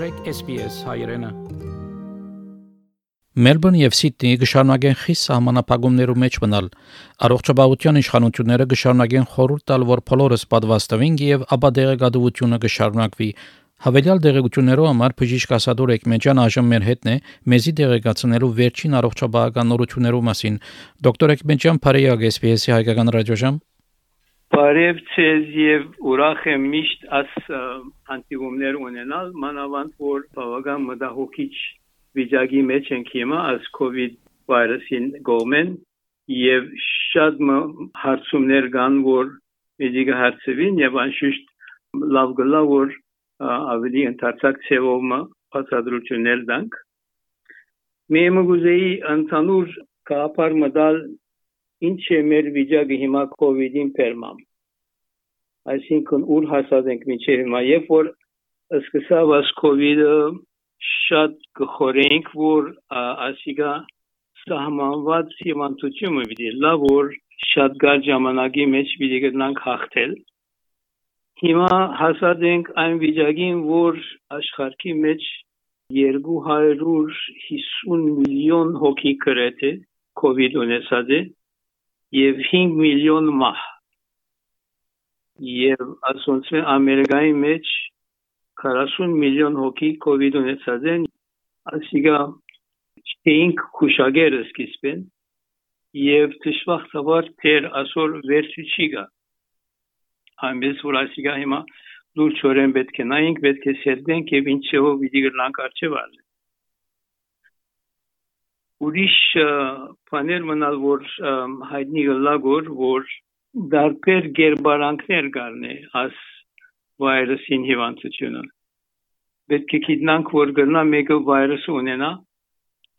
մտրեք SPS հայրենը։ Մելբուրն եւ Սիդնեի գշարունակեն խիստ սահմանապահումներու մեջ մնալ։ Առողջապահության իշխանությունները գշարունակեն խորհուրդ տալ, որ բոլորս պատվաստվին եւ ապա դեղեկատվությունը գշարունակվի։ Հավելյալ դեղեցություններով համար բժիշկ Ասադոր Էկմեջյան այժմ մեր հետն է մեզի դեղեկացնելու վերջին առողջապահական նորություններու մասին։ Դոկտոր Էկմեջյան Փարեյագ SPS-ի հայկական ռադիոժամ Բարև ցեզ եւ ուրախ եմ միշտ աս անտիգումներ ունենալ մանավանդ որ բավական մտահոգիչ վիճակի մեջ ենք հիմա աս COVID վիրուսին գոմեն եւ շատ հարցումներ կան որ մեդիկա հարցվին եւ անշուշտ լավ գլա որ ավելի ընդարձակ ցեվով բացադրություններ դանք Մեմուզեի ընդհանուր կապար մդալ ինչ է մեր վիճակը հիմա կ ូវ իդին ֆերմամ այսինքն ուր հասած ենք մինչև հիմա երբ որ սկսավ աս կ ូវ իդը շատ կխորենք որ ասիկա սահմանված հիվանդությունը պիտի լավ որ շատ գար ժամանակի մեջ պիտի գտնանք հաղթել հիմա հասած ենք այն վիճակին որ աշխարհի մեջ 250 միլիոն հոգի կրեթե COVID ունեցած է եւ 5 միլիոն մահ եւ ասոնց ամերիկայի մեջ 40 միլիոն հոգի կոവിഡ് ունեցած են ասիգա չենք քուշագերը սկիզբեն եւ դժվախտաբար թեր ասոր վերջի չի գա այնպես որ ասիգա հիմա լուրջ օրեն պետք է նայենք պետք է սերդենք եւ ինչեով պիտի գնանք արժեվալ ուրիշ բաներ մնալ որ հայտնի գլագոր որ դարբեր գերբարանքներ կառնե աս վիրուսին հիվանդությունը պետք է գիտնանք որ գտնա մեկը վիրուս ունենա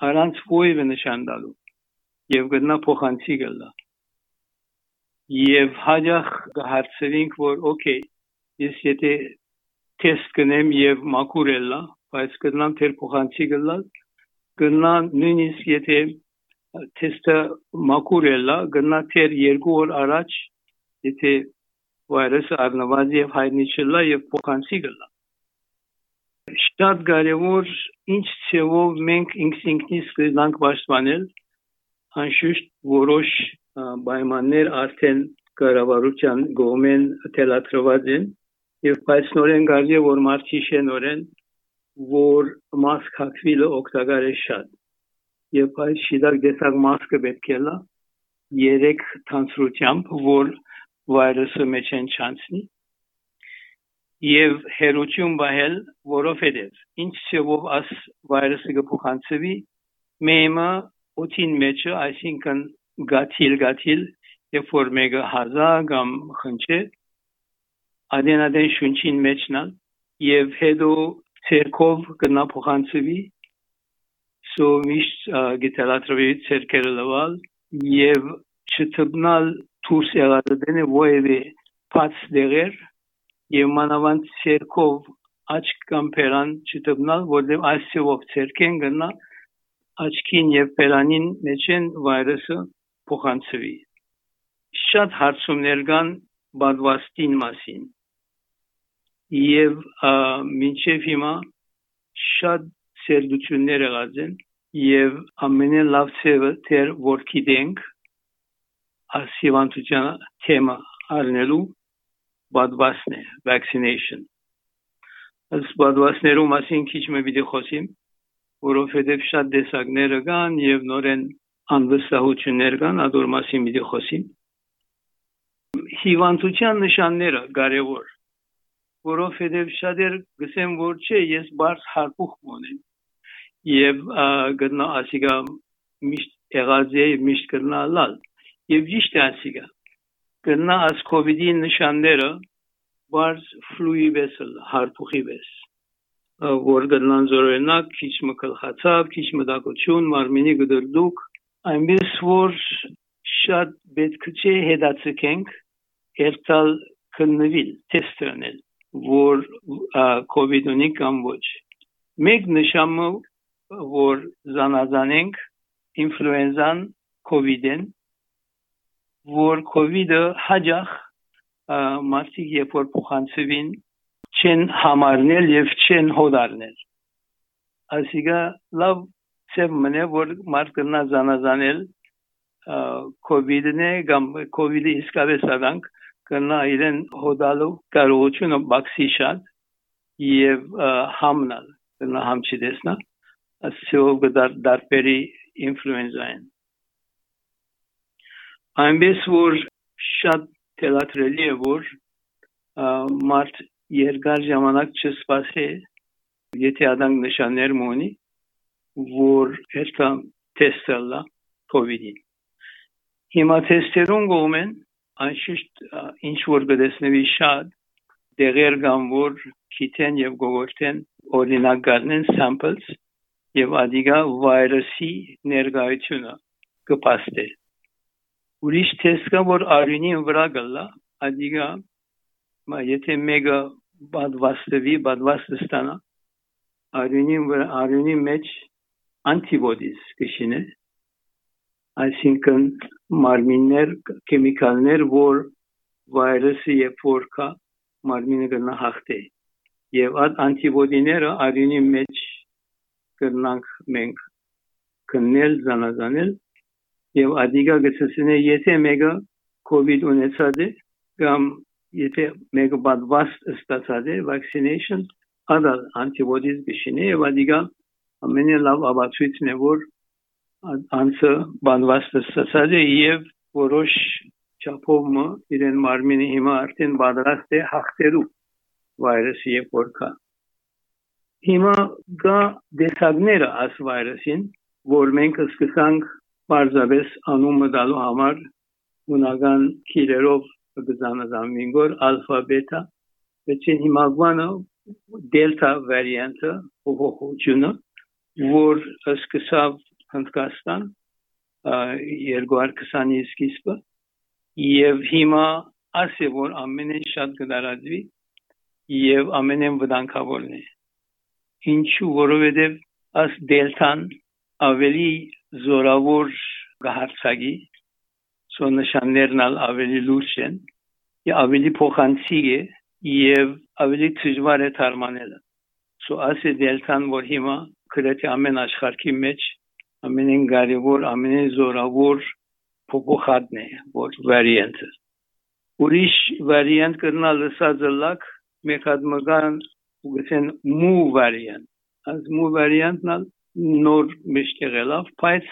առանց ովը նշան տալու եւ գտնա փոխանցի գլա եւ հաջախ հարցրինք որ օքեյ ես եթե տեստ կնեմ եւ մակուրելա բայց գտնամ թեր փոխանցի գլալ գնա նույնիսկ եթե թեստը մակուր էլա գնա թեր երկու օր առաջ եթե վիրուսը առնված եւ հայտնի չլա եւ փոխանցի գլա շատ կարևոր ինչ ցեվով մենք ինքնինքնից կդանք պաշտպանել անշուշտ որոշ պայմաններ արդեն կառավարության գոմեն թելաթրված են եւ բայց նորեն կարելի որ մարտիշե նորեն որ մասկ հագվելը օգտակար է շատ։ Եվ այս շիդակ դեսակ մասկը պետք է լա երեք թանցրությամբ, որ վիրուսը մեջ են չանցնի եւ հերություն բահել, որովհետեւ ինչ ծավով աս վիրուսը կփոխանցվի մեմը օտին մեջը, այսինքն գաթիլ գաթիլ, երբ որ մեկը հազա կամ խնչե ադենադեն շունչին մեջնալ եւ հետո ցերկով կնա փոխանցվի սո միշտ գիտելատրվի ցերկերը լավալ եւ չթբնալ դուրս եղած դենե ոևի փած դերեր եւ մանավանդ ցերկով աչք կամ պերան չթբնալ որտեղ այսով ցերկեն գնա աչքին եւ պերանին մեջեն վիրուսը փոխանցվի շատ հարցումներ կան բադվաստին մասին եւ մինչեւ հիմա շատ սերդություններ եղած են եւ ամենեն լավ ծևը թեր որ գիտենք ասիվանտության թեմա առնելու բադվասն է vaccination as բադվասներու մասին քիչ մը պիտի խոսիմ որովհետեւ շատ դեսակներ կան եւ նորեն անվստահություններ կան ադոր մասին պիտի խոսիմ հիվանդության նշանները կարևոր որովհետև շատեր գսեն որ չէ ես բարձ հարփուխ մոնեմ եւ գտնա ասիգա միշտ եղած է միշտ գտնա լալ եւ ճիշտ ասիգա գտնա աս կոവിഡ്ի նշանները բարձ ֆլուի վեսել հարփուխի վես որ գտնան զորենակ քիչ մկլխացավ քիչ մտակություն մարմինի գդրդուկ այնպես որ շատ պետք չէ հետացկենք երթալ քննվել տեստրանել որ COVID ունի կամ ոչ։ Մեկ նշանը որ զանազանենք ինֆլուենզան COVID-ին, որ COVID-ը հաջախ մարդիկ երբ որ փոխանցվին չեն համարնել եւ չեն հոդարնել։ Այսինքն լավ ծեմ մնե որ մարդկանց զանազանել COVID-ն է կամ COVID-ը իսկապես ավանք կնա իրեն հոդալու կարողությունը բացի շատ եւ համնալ կնա համչի դեսնա ասիով դարբերի ինֆլուենզային այնպես որ շատ թելատրելի է որ մարդ երկար ժամանակ չսպասի եթե ադանք նշաններ մոնի որ հետա տեստելա կոവിഡ്ի հիմա թեստերուն գոմեն անշիշտ ինչ որ գտեսնվի շատ դեղեր կամ որ քիթեն եւ գողորտեն օրինակ գտնեն samples եւ ադիգա վիրուսի ներկայությունը կպաստե ուրիշ տեստ կա որ արյունի վրա գլա ադիգա մա եթե մեգա բադվաստվի բադվաստստանա արյունի արյունի մեջ antibodies կշինե այսինքն մարմիններ քիմիկալներ որ վիրուսը երբ որ կա մարմինը կնա հաղթե եւ այդ անտիբոդիները արյունի մեջ կնանք մենք կնել զանազանել եւ ադիգա գծեսնե եթե մեկը կոവിഡ് ունեցած է կամ եթե մեկը բադվաս ստացած է vaccination other antibodies գշինե եւ ադիգա ամենը լավ ապացույցն է որ անցը բադվաս ստացած է եւ որոշ չափով իրեն մարմինի հիմա արդեն պատրաստ է հաղթելու վիրուսի եւ որքա հիմա գա դեսագները աս վիրուսին որ մենք սկսանք Պարզապես անումը դալու համար ունական քիրերով կգզանազանվին գոր ալֆա բետա Բայց հիմագվանը դելտա վարիանտը փոփոխությունը որ սկսավ Հնդկաստան 2020-ի սկիզբը եւ հիմա ասե որ ամենեն շատ կդարածվի եւ ամենեն վտանգավորն է ինչու որովհետեւ աս դելտան ավելի զորավոր գահարցագի սո նշաններն ավելի լուրջ են եւ ավելի փոխանցիկ է եւ ավելի դժվար է թարմանելը սո ասի դելտան որ հիմա քրեթի ամեն աշխարհի մեջ ամենին կարևոր ամենին զորավոր փոփոխատն է որ վարիանտը ուրիշ վարիանտ կրնալ լսածը լակ մեկ հատ մգան ուգեցեն մու վարիանտ as մու վարիանտն նոր միշտ եղելով, բայց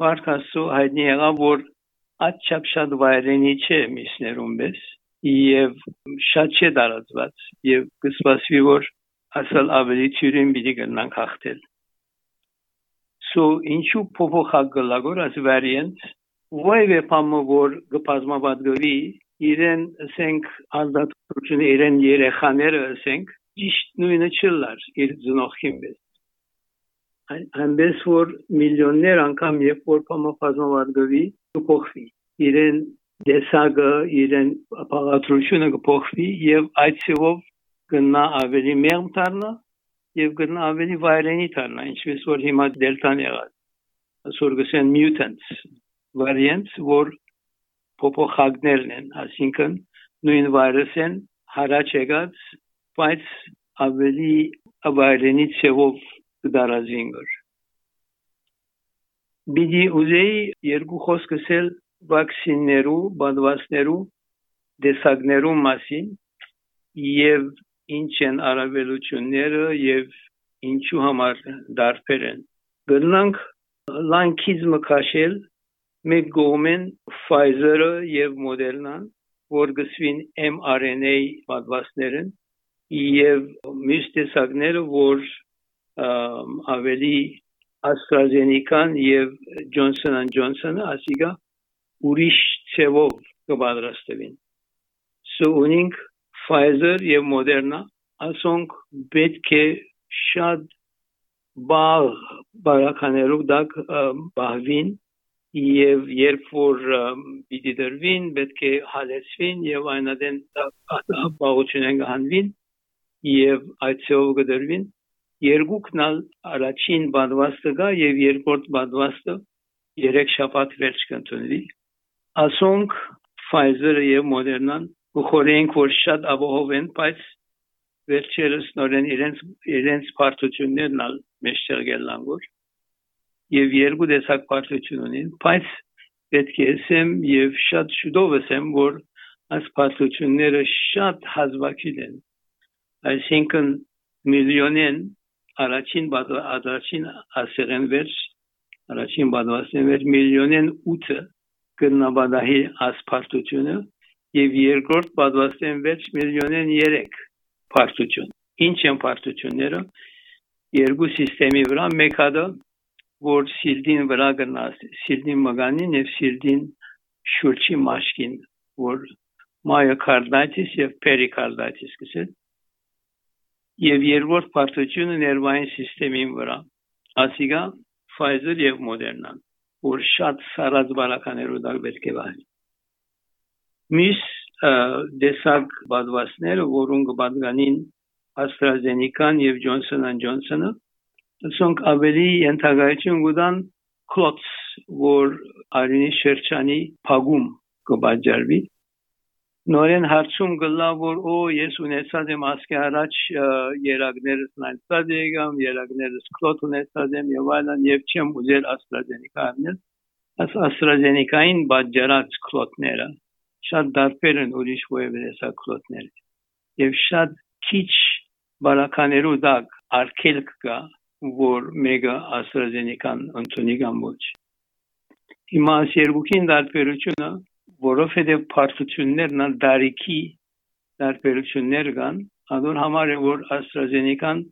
Պարքասու հայտնի եղավ, որ աչափ շատ վայրենի չէ միսներում պես եւ շատ չէ դարածված եւ կսպասվի որ ասալ ավելի թյուրին պիտի գնանք հաղթել so ինչու փոփոխակ գլագոր as variant ոյվե պամը որ գպազմաբադգվի իրեն ասենք ազդատությունը իրեն երեխաները ասենք ճիշտ նույնը չլար իր ծնողին պես այնպես որ միլիոններ անգամ երբ որ փամփազնովարգվի կփոխվի իրեն դեսագը իրեն ապարատրությունը կփոխվի եւ այդ ցեվով կնա ավելի մեղմ դառնա եւ կնա ավելի վայրենի դառնա ինչպես որ հիմա դելտան եղած ասոր գսեն mutants variants որ փոփոխակներն են այսինքն նույն վիրուսեն հարաճ եկած բայց ավելի վայրենի ցեվով կդարազինգր Բիդի ուզեի երկու խոսք ասել վակցիններու, բադվասներու, դեսագներու մասին եւ ինչ են արավելությունները եւ ինչու համար դարբեր են։ Գնանք լանքիզմը քաշել մեկ գոմեն Pfizer-ը եւ Moderna-ն, որ գսվին mRNA պատվաստներն եւ մյուս տեսակները, որ ավելի AstraZeneca-ն եւ Johnson & Johnson-ը ասիգա ուրիշ ցևով կպատրաստվին։ So ունենք Pfizer եւ Moderna ասոնք պետք է շատ բաղ բարականերով դակ բահվին եւ երբ որ պիտի դրվին պետք է հալեցվին եւ այնադեն բաղությունեն գանվին եւ այդ ցով կդրվին երկուքն առաջին բադվաստը գա եւ երկրորդ բադվաստը երեք շաբաթ վերջ կընդունվի ասոնք Pfizer-ը եւ Moderna-ն ուխորենք որ շատ ապահով են բայց վերջերս նորեն իրենց իրենց պարտություններն ալ մեջտեղ գելան որ եւ երկու տեսակ պարտություն ունին բայց պետք է ասեմ եւ շատ շուտով ասեմ որ այս պարտությունները շատ հազվագին են այսինքն միլիոնեն առաջին առաջին ասերեն վերջ առաջին բադվասեն վերջ միլիոնեն 8-ը կնաբադահի ասպարտությունը եւ երկրորդ բադվասեն վերջ միլիոնեն 3 պարտություն ինչ են պարտությունները երկու համակարգի վրա մեկ հատը որ սիլդին վրա գնաց սիլդին մգանին եւ սիլդին շուրջի մաշկին որ մայոկարդիտիս եւ պերիկարդիտիս կսել եւ երկրորդ պարտությունը ներվային համակարգի վրա ասիգա Pfizer եւ Moderna որ շատ սարած բարականերով դա պետք է վահի միս դեսակ բադվասները որոնք բադգանին AstraZeneca-ն եւ Johnson & Johnson-ը ասոնք ավելի ենթագայություն գուտան կլոց որ արինի շրջանի փագում կբաժարվի նորեն հարցում գլա որ օ ես ունեցած եմ ասկի առաջ երագներս նայցած եկամ երագներս կլոտ ունեցած եմ եւ այլն եւ չեմ ուզել AstraZeneca առնել աս AstraZeneca-ին բաժարած կլոտները շատ դարբեր են ուրիշ որևէ հեսա կլոտներ եւ շատ քիչ բարականերու դակ արկելք կա որ մեգա AstraZeneca-ն ընդունի կամ ոչ հիմա երկուքին դարբերությունը որովհետև պարտություններն ալ դարիքի դարբերություններ կան ador համար է որ AstraZeneca-ն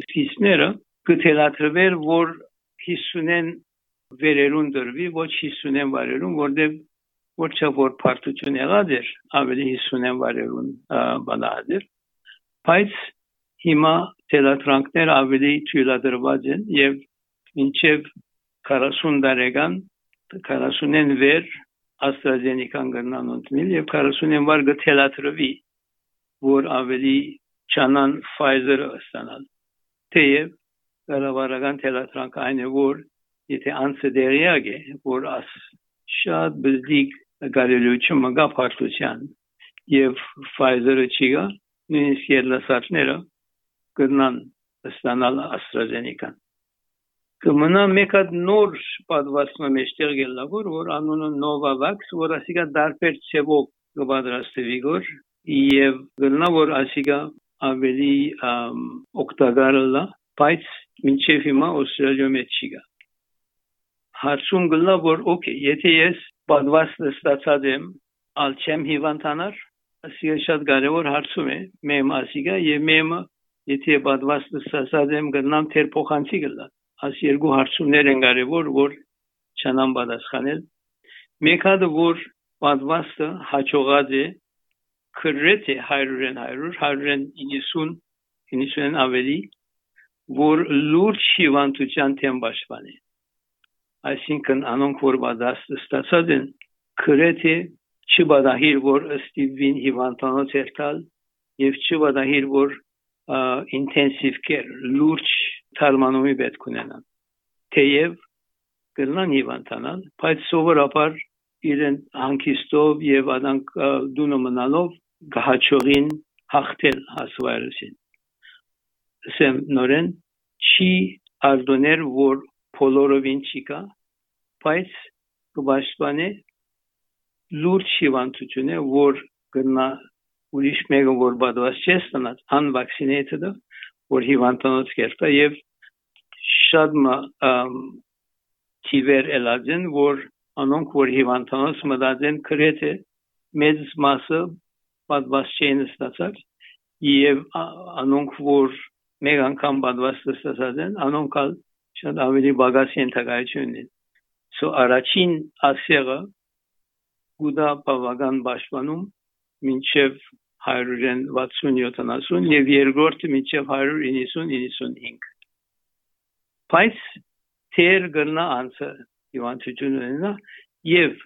սկիզբները կթելաթրվեր որ 50-ն վերերուն դրվի ոչ 50-ն վարերուն որտեղ ոչ որ պարտություն եղած էր ավելի 50-ն վարերուն բանադեր բայց հիմա թելատրանքներ ավելի թույլատրված են եւ մինչեւ 40 տարեկան 40-ին վեր AstraZeneca-ն գնան ընդմիլ եւ 40-ին վար գթելատրվի որ ավելի չանան Pfizer-ը ստանալ թեև կառավարական թելատրանքը այն է որ եթե անցը դերիակ է որ աս շատ բզդիկ գարելություն մգա փարտության եւ Pfizer-ը չի գա նույնիսկ երլասարները կգնան ստանալ AstraZeneca-ն։ Կմնա մեկ հատ նոր պատվաստումը մեջտեղ գելավոր, որ անունը Novavax, որ ասիկա դարբեր ցևով կպատրաստվի գոր եւ գնա որ ասիկա ավելի օկտագարը լա, բայց մինչև հիմա Օստրալիա մեջ չի գա։ Հարցում գլա որ օքեյ, եթե ես պատվաստը ստացած եմ, ալ չեմ հիվանդանար, ասիկա շատ կարևոր հարցում է, մեմ ասիկա եւ մեմը եթե պատվաստը ասած եմ գտնամ թեր փոխանցի գլա աս երկու հարցումներ են կարևոր որ չանան պատասխանել մեկ հատը որ պատվաստը հաջողած է քրեթե 100-ն 100 190 90-ն ավելի որ լուրջ հիվանդության թեմ պաշտպանի այսինքն անոնք որ պատվաստը ստացած են քրեթե չբադահիր որ ըստիվին հիվանդանոց երթալ եւ չբադահիր որ ինտենսիվ կեր լուրջ թարմանումի պետք ունենան թեև կլնան հիվանդանալ բայց սովորաբար իրեն հանգիստով եւ արանք դունը մնալով գահաչողին հաղթել հասվայրուսին սեմ նորեն չի արդոներ որ փոլորովին չի կա բայց կբաշխանե լուրջ հիվանդություն է որ գնա ուրիշ մեկը որ բադված չէ ստանած unvaccinated-ը որ հիվանդանոց կերտա եւ շատ թիվեր ելածեն որ անոնք որ հիվանդանոց մտածեն քրեթե մեծ մասը բադված չեն ստացած եւ անոնք որ մեկ անգամ բադված ստացած են անոնք շատ ավելի բագասի ընթագայություն ունեն so առաջին ասեղը գուդա բավական պաշտպանում մինչև 160-70 եւ երկրորդը մինչև 190-95 բայց թեր գրնա անցը հիվանդություն ունենա եւ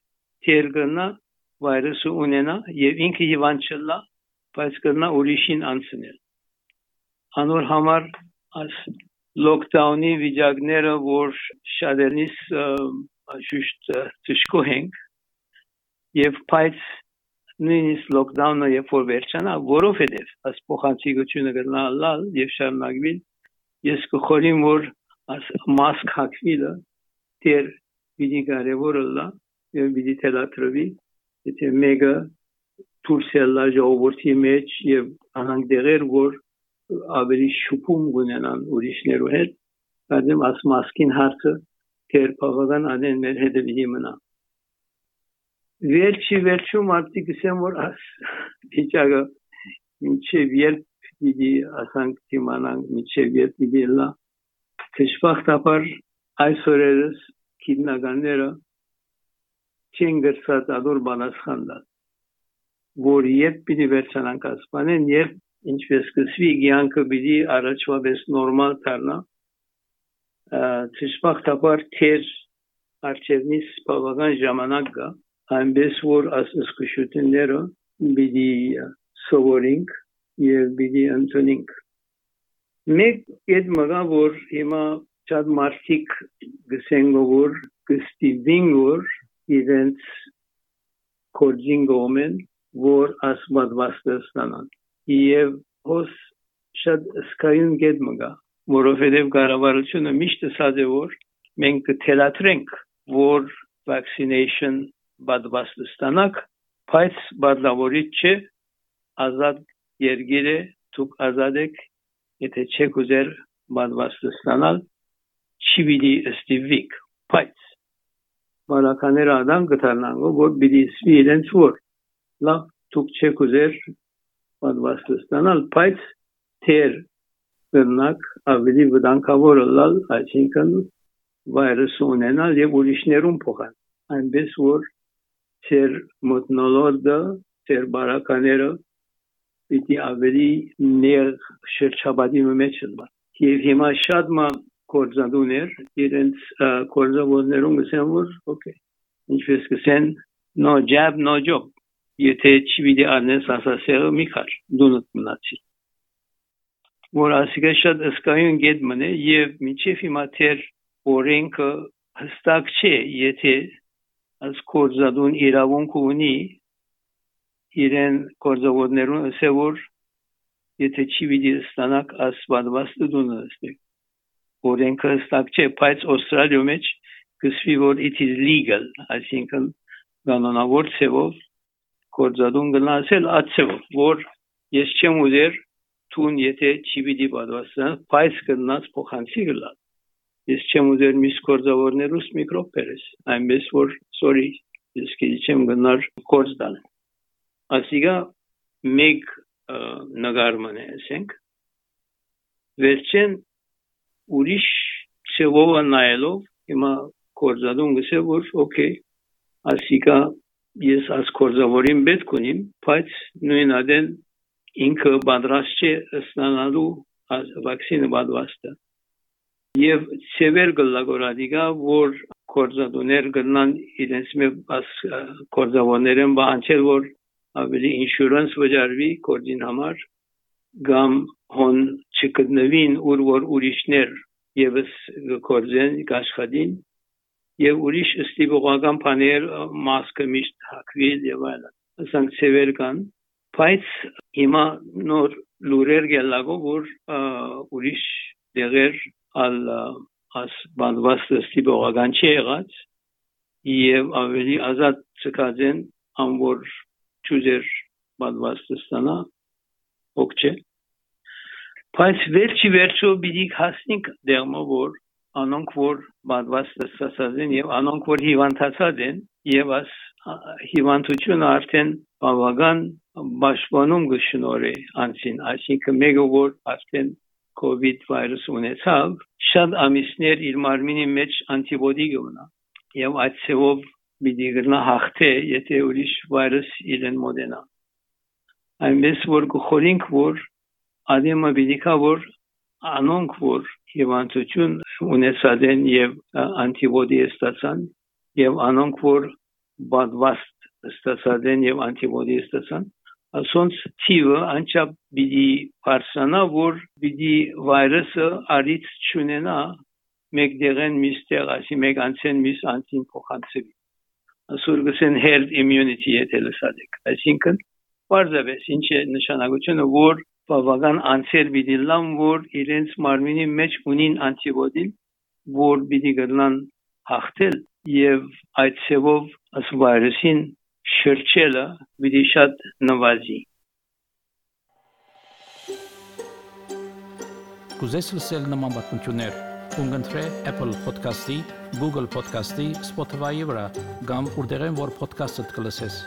թեր գրնա վիրուսը ունենա եւ ինքը հիվանդ չլա բայց գրնա ուրիշին անցնել անոր համար աս լոկդաունի վիճակները որ շատերնից շուշտ ճշկող ենք եւ բայց նույնիսկ լոկդաունը երբ որ վերջանա, որովհետև աս փոխանցիկությունը գտնալալ եւ շարունակվին, ես կխորին որ աս մասկ հակվիլը դեր պիտի կարևորը լա եւ պիտի թելատրվի եթե մեկը դուրսելա ժողովրդի մեջ եւ անանք դերեր որ ավելի շփում ունենան ուրիշներու հետ Կարծեմ աս մասկին հարցը դեր բավական անեն մեր հետևի մնա վերջի վերջում արդի գսեմ որ աս իջագը ինչեւ երբ պիտի ասանք դիմանանք ինչեւ երբ պիտի լա Դժբախտաբար այսօրերս քիննականները չեն գրծած ադոր բանասխանդան որ երբ պիտի վերջանանք ասպանեն երբ ինչպես սկսվի կյանքը պիտի առաջվա պես նորմալ դառնա դժբախտաբար թեր արչևնից բավական ժամանակ կա այնպես որ ասսկուշությունները պիտի սովորենք եւ պիտի ընդունենք մեկ այդ մգա որ հիմա շատ մարդիկ գսեն որ գստիվին որ իրենց կորձին գոմեն որ ասմատվաստը ստանան եւ հոս շատ սկայուն գետ մգա որովհետեւ կառավարությունը միշտ ասած է որ մենք կթելատրենք որ vaccination բադվաստը ստանաք բայց բադլավորիչ չէ ազատ երգիրը դուք ազատ եք եթե չեք ուզեր բադվաստը ստանալ չի պիտի ստիվիկ բայց բարակաները ադան կդառնան որ պիտի սվի իրենց որ լավ դուք չեք ուզեր պատվաստը ստանալ, բայց թեր կրնակ ավելի վտանգավոր լալ, այսինքն վայրուսը ունենալ եւ ուրիշներուն փոխան։ Այնպես որ թեր մտնոլորդը, թեր բարակաները պիտի ավելի ներ շրջաբադի մեջ լան։ Եվ հիմա շատ մա կորզադուներ իրենց կորզավորներուն գսեն որ օքեյ ինչպես գսեն no jab no job եթե չի վիդի արնես ասասերը մի քար դունդ մնացի որ ասիկա շատ ըսկայուն գետ մնե եւ միջև հիմա թեր օրենքը հստակ չէ եթե as կորզադուն իրավունք ունի իրեն կորզավորներուն ասե որ եթե չի վիդի ստանակ ասվածվածը դունը ստեք օրենքը հստակ չէ բայց Ավստրալիա մեջ կսվի որ it is legal այսինքն կանոնավոր ծևով գործադուն գնացել ացեվ որ ես չեմ ուզեր տուն եթե չի պիտի պատվաստան բայց գնաց փոխանցի գլա ես չեմ ուզեր միս գործավորներուս միկրոբ բերես այնպես որ sorry ես քիչեմ գնար գործդան ասիգա մեկ նգարման է ասենք վերջեն ուրիշ ծևով նայելով հիմա գործադուն գսե որ օքեյ ասիգա ես as կորզավորին պետք ունիմ, բայց նույն ադեն ինքը պատրաստ չէ ստանալու վակցինը պատվաստը։ Եվ սևեր գլագորադիգա, որ կորզադուներ գնան իրենց մեկ as կորզավորներեն բանչել, որ ավելի ինշուրանս վճարվի կորձին համար, գամ հոն չկտնվին ուր որ ուրիշներ եւս կորձեն կաշխատին եւ ուրիշ ստիպողական բաներ մասկը միշտ հակվիլ եւ այլն ասենք սևեր կան բայց հիմա նոր լուրեր գելագով որ ուրիշ դեղեր ալ աս բանդված ստիպողական չի եղած եւ ավելի ազատ ցկածեն ամոր ճուզեր բանդված ստանա օքչե բայց վերջի վերջո բիդի հասնիկ դերմը որ անոնք որ բադված ստացած են եւ անոնք որ հիվանդացած են եւ աս հիվանդությունը արդեն բավական պաշտպանում գշնորի անցին այսինքն մեկը որ արդեն COVID վիրուս ունեցավ շատ ամիսներ իր մարմինի մեջ անտիբոդի գունա եւ այդ ծավով պիտի գնա հաղթե եթե ուրիշ վիրուս իրեն մոդենա այնպես որ գխորինք որ ադեմը պիտի կա որ անոնք որ հիվանդություն ունեցած են եւ անտիբոդի ստացան եւ անոնք որ բադվաստ ստացած են եւ անտիբոդի ստացան ասոնց թիվը անչափ բիդի parsanա որ բիդի վիրուսը արից չունենա մեկ դեղեն միստեղ ասի մեկ անցեն միս անցին փոխանցվի ասուր գսեն herd immunity եթե լսած այսինքն Պարզապես ինչ է նշանակությունը որ բավական անցեր պիտի լան որ իրենց մարմինի մեջ ունին անտիբոդին որ պիտի գտնան հաղթել եւ այդ ցևով աս վիրուսին շրջելը պիտի շատ նվազի Կուզես լսել նման բանություններ կընտրե Apple Podcast-ի, Google Podcast-ի, Spotify-ի վրա, կամ որտեղեն որ podcast-ը կլսես։